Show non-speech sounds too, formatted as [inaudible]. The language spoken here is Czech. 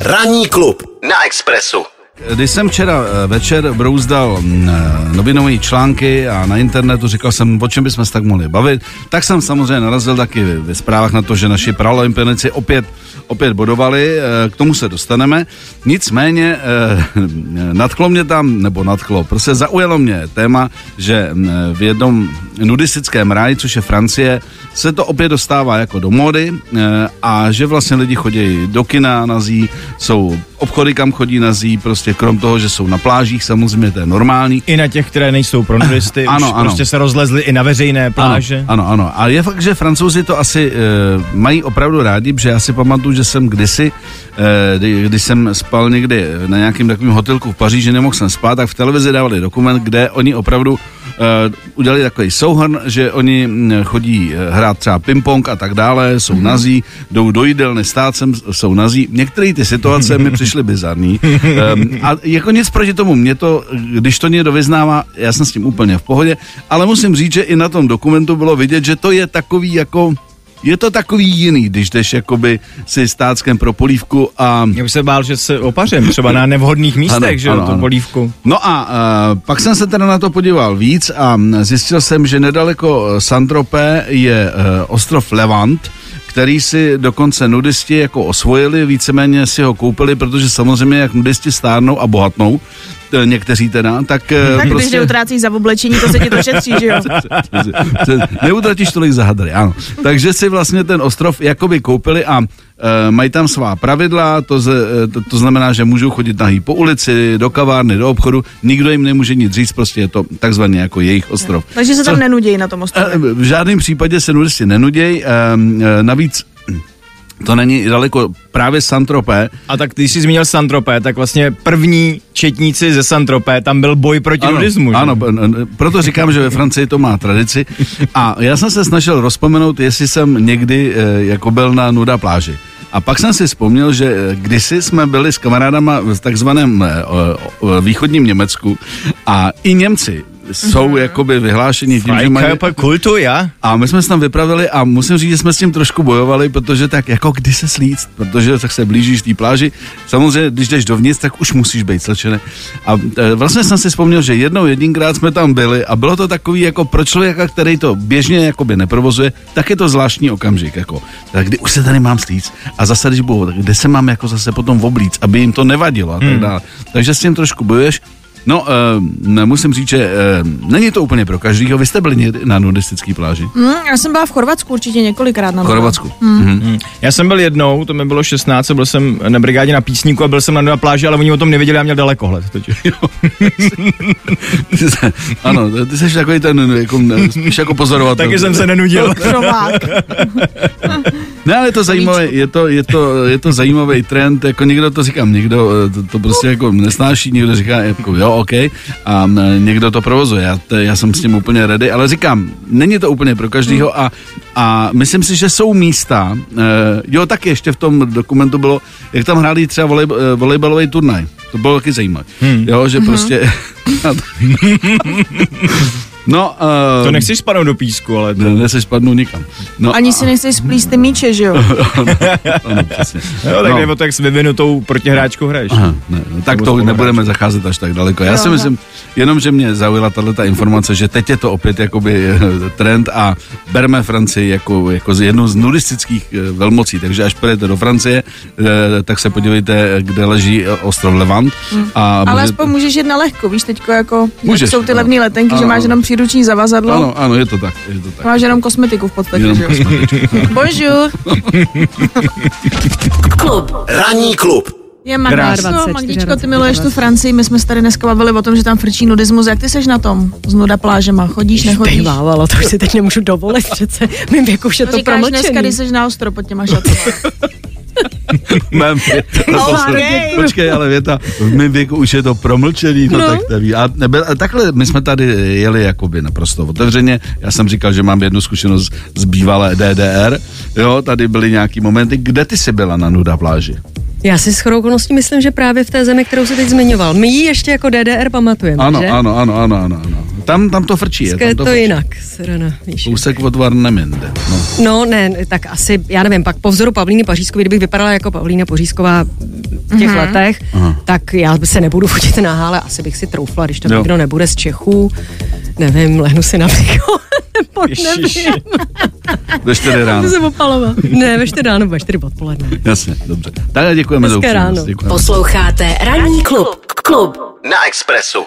Ranní klub na Expressu. Když jsem včera eh, večer brouzdal mm, eh, novinové články a na internetu říkal jsem, o čem bychom se tak mohli bavit, tak jsem samozřejmě narazil taky ve zprávách na to, že naši paralympionici opět, opět bodovali, eh, k tomu se dostaneme. Nicméně [laughs] nadchlo mě tam, nebo nadchlo, prostě zaujalo mě téma, že mm, v jednom nudistickém ráji, což je Francie, se to opět dostává jako do mody a že vlastně lidi chodí do kina nazí, jsou obchody, kam chodí nazí, prostě krom toho, že jsou na plážích, samozřejmě to je normální. I na těch, které nejsou pro turisty, [laughs] ano, už ano. prostě se rozlezly i na veřejné pláže. Ano, ano, ano. A je fakt, že francouzi to asi uh, mají opravdu rádi, protože já si pamatuju, že jsem kdysi, uh, kdy, když jsem spal někdy na nějakém takovém hotelku v Paříži, nemohl jsem spát, tak v televizi dávali dokument, kde oni opravdu udělali takový souhrn, že oni mm, chodí hrát třeba ping-pong a tak dále, jsou mm-hmm. nazí, jdou do jídelny stát sem, jsou nazí. Některé ty situace mi [laughs] přišly bizarní. Um, a jako nic proti tomu, mě to, když to někdo vyznává, já jsem s tím úplně v pohodě, ale musím říct, že i na tom dokumentu bylo vidět, že to je takový jako je to takový jiný, když jdeš jakoby si stáckem pro polívku a... Já bych se bál, že se opařím třeba na nevhodných místech, Ano, že ano, tu ano. polívku. No a uh, pak jsem se teda na to podíval víc a zjistil jsem, že nedaleko Santropé je uh, ostrov Levant, který si dokonce nudisti jako osvojili, víceméně si ho koupili, protože samozřejmě jak nudisti stárnou a bohatnou, t- někteří teda, tak, eh, Tak prostě... když neutrácíš za oblečení, to se ti to šetří, že jo? [laughs] Neutratíš tolik za hadry, ano. Takže si vlastně ten ostrov jakoby koupili a e, mají tam svá pravidla, to, e, to, to znamená, že můžou chodit nahý po ulici, do kavárny, do obchodu, nikdo jim nemůže nic říct, prostě je to takzvaně jako jejich ostrov. Takže se tam Co- nenudějí na tom ostrově. E, V žádném případě se nudisti nenuděj, e, e, navíc to není daleko právě Santropé, A tak když jsi zmínil Santropé, tak vlastně první četníci ze Santropé, tam byl boj proti nudismu. že? Ano, n- proto říkám, že ve Francii to má tradici. A já jsem se snažil rozpomenout, jestli jsem někdy e, jako byl na nuda pláži. A pak jsem si vzpomněl, že eh, kdysi jsme byli s kamarádama v takzvaném eh, východním Německu a i Němci jsou Mhm. jakoby vyhlášení tím, že mají... Kultu, ja? A my jsme se tam vypravili a musím říct, že jsme s tím trošku bojovali, protože tak jako kdy se slíct, protože tak se blížíš té pláži. Samozřejmě, když jdeš dovnitř, tak už musíš být slečený. A e, vlastně jsem si vzpomněl, že jednou jedinkrát jsme tam byli a bylo to takový jako pro člověka, který to běžně jakoby neprovozuje, tak je to zvláštní okamžik. Jako, tak kdy už se tady mám slíct a zase, když budou, tak kde se mám jako zase potom oblíc, aby jim to nevadilo a tak dále. Takže s tím trošku bojuješ. No, uh, musím říct, že uh, není to úplně pro každýho. Vy jste byli někdy na nudistické pláži? Hm, já jsem byla v Chorvatsku určitě několikrát na V to. Chorvatsku. Hmm. Já jsem byl jednou, to mi bylo 16, byl jsem na brigádě na písníku a byl jsem na pláži, ale oni o tom nevěděli, já měl dalekohled. Totiž. Ty [laughs] se- ano, ty jsi takový ten, jako, spíš jako pozorovatel. Taky jsem se nenudil. Krovák. [laughs] Ne, ale je to zajímavé, je to, je to, je to zajímavý trend, jako někdo to říkám, někdo eh, to, to prostě jako nesnáší, někdo říká jako jo, OK, a někdo to provozuje, já, to, já jsem s tím úplně ready, ale říkám, není to úplně pro každýho a, a myslím si, že jsou místa, eh, jo, tak ještě v tom dokumentu bylo, jak tam hráli třeba volej, eh, volejbalový turnaj, to bylo taky zajímavé, jo, že prostě, [laughs] [laughs] no, eh, To nechceš spadnout do písku, ale to... ne, ne se spadnu nikam. No, Ani a- si nechceš splíst ty míče, že jo? ano, [laughs] přesně. Jo, tak No. no. to, jak s vyvinutou protihráčkou hraješ. Aha, ne, no, tak Nebo to nebudeme zacházet až tak daleko. Já Jo, si no. myslím, jenom, že mě zaujala tato informace, že teď je to opět jakoby eh, trend a berme Francii jako, jako z jednu z nudistických eh, velmocí, takže až půjdete do Francie, tak se podívejte, kde leží ostrov Levant. A Ale může- aspoň můžeš jet na lehko, víš, teďko jako, Můžeš, jsou ty ano. levné letenky, že Ano, máš jenom příruční zavazadlo, Ano, ano, je to tak. Je to tak. máš jenom kosmetiku v podstatě, Jenom že jo? [laughs] Bonjour. [laughs] Klub. Ranní klub. Je Krásný. Magdičko, 20, Magdičko, ty 24, miluješ tu Francii, my jsme se tady dneska bavili o tom, že tam frčí nudismus, jak ty seš na tom? Z nuda plážema, chodíš, nechodíš? Bejvávalo, to už si teď nemůžu dovolit přece. Mým věku už je To to říkáš dneska, promlčený. když jsi na ostro pod těma šatama. [laughs] [laughs] Mém, Okay. Počkej, ale věta, v mém věku už je to promlčený, no, No. tak neví. A, nebyl, a takhle my jsme tady jeli jakoby naprosto otevřeně. Já jsem říkal, že mám jednu zkušenost z bývalé DDR. Jo, tady byly nějaký momenty. Kde ty jsi byla na nuda pláži? Já si s chodou okolností myslím, že právě v té zemi, kterou si teď zmiňoval. My ji ještě jako DDR pamatujeme, Ano, že? ano, ano, ano, ano, ano. Tam, tam to frčí. Je tam to frčí. jinak, Serena, víš. Kousek od Varneminde. No. No ne, tak asi, já nevím, pak po vzoru Pavlíny Pařízkové, kdybych vypadala jako Pavlína Pařízková v těch letech, Aha. tak já se nebudu fotit na ale asi bych si troufla, když tam Jo. nikdo nebude z Čechů, nevím, lehnu si na břicho, [laughs] nebo nevím, Ve čtyři ráno. se opalovat. Ne, ve čtyři ráno, ve čtyři odpoledne. Jasně, dobře. Tak děkujeme za Hezké upřímnost. Posloucháte Ranní klub. Klub. Na Expressu.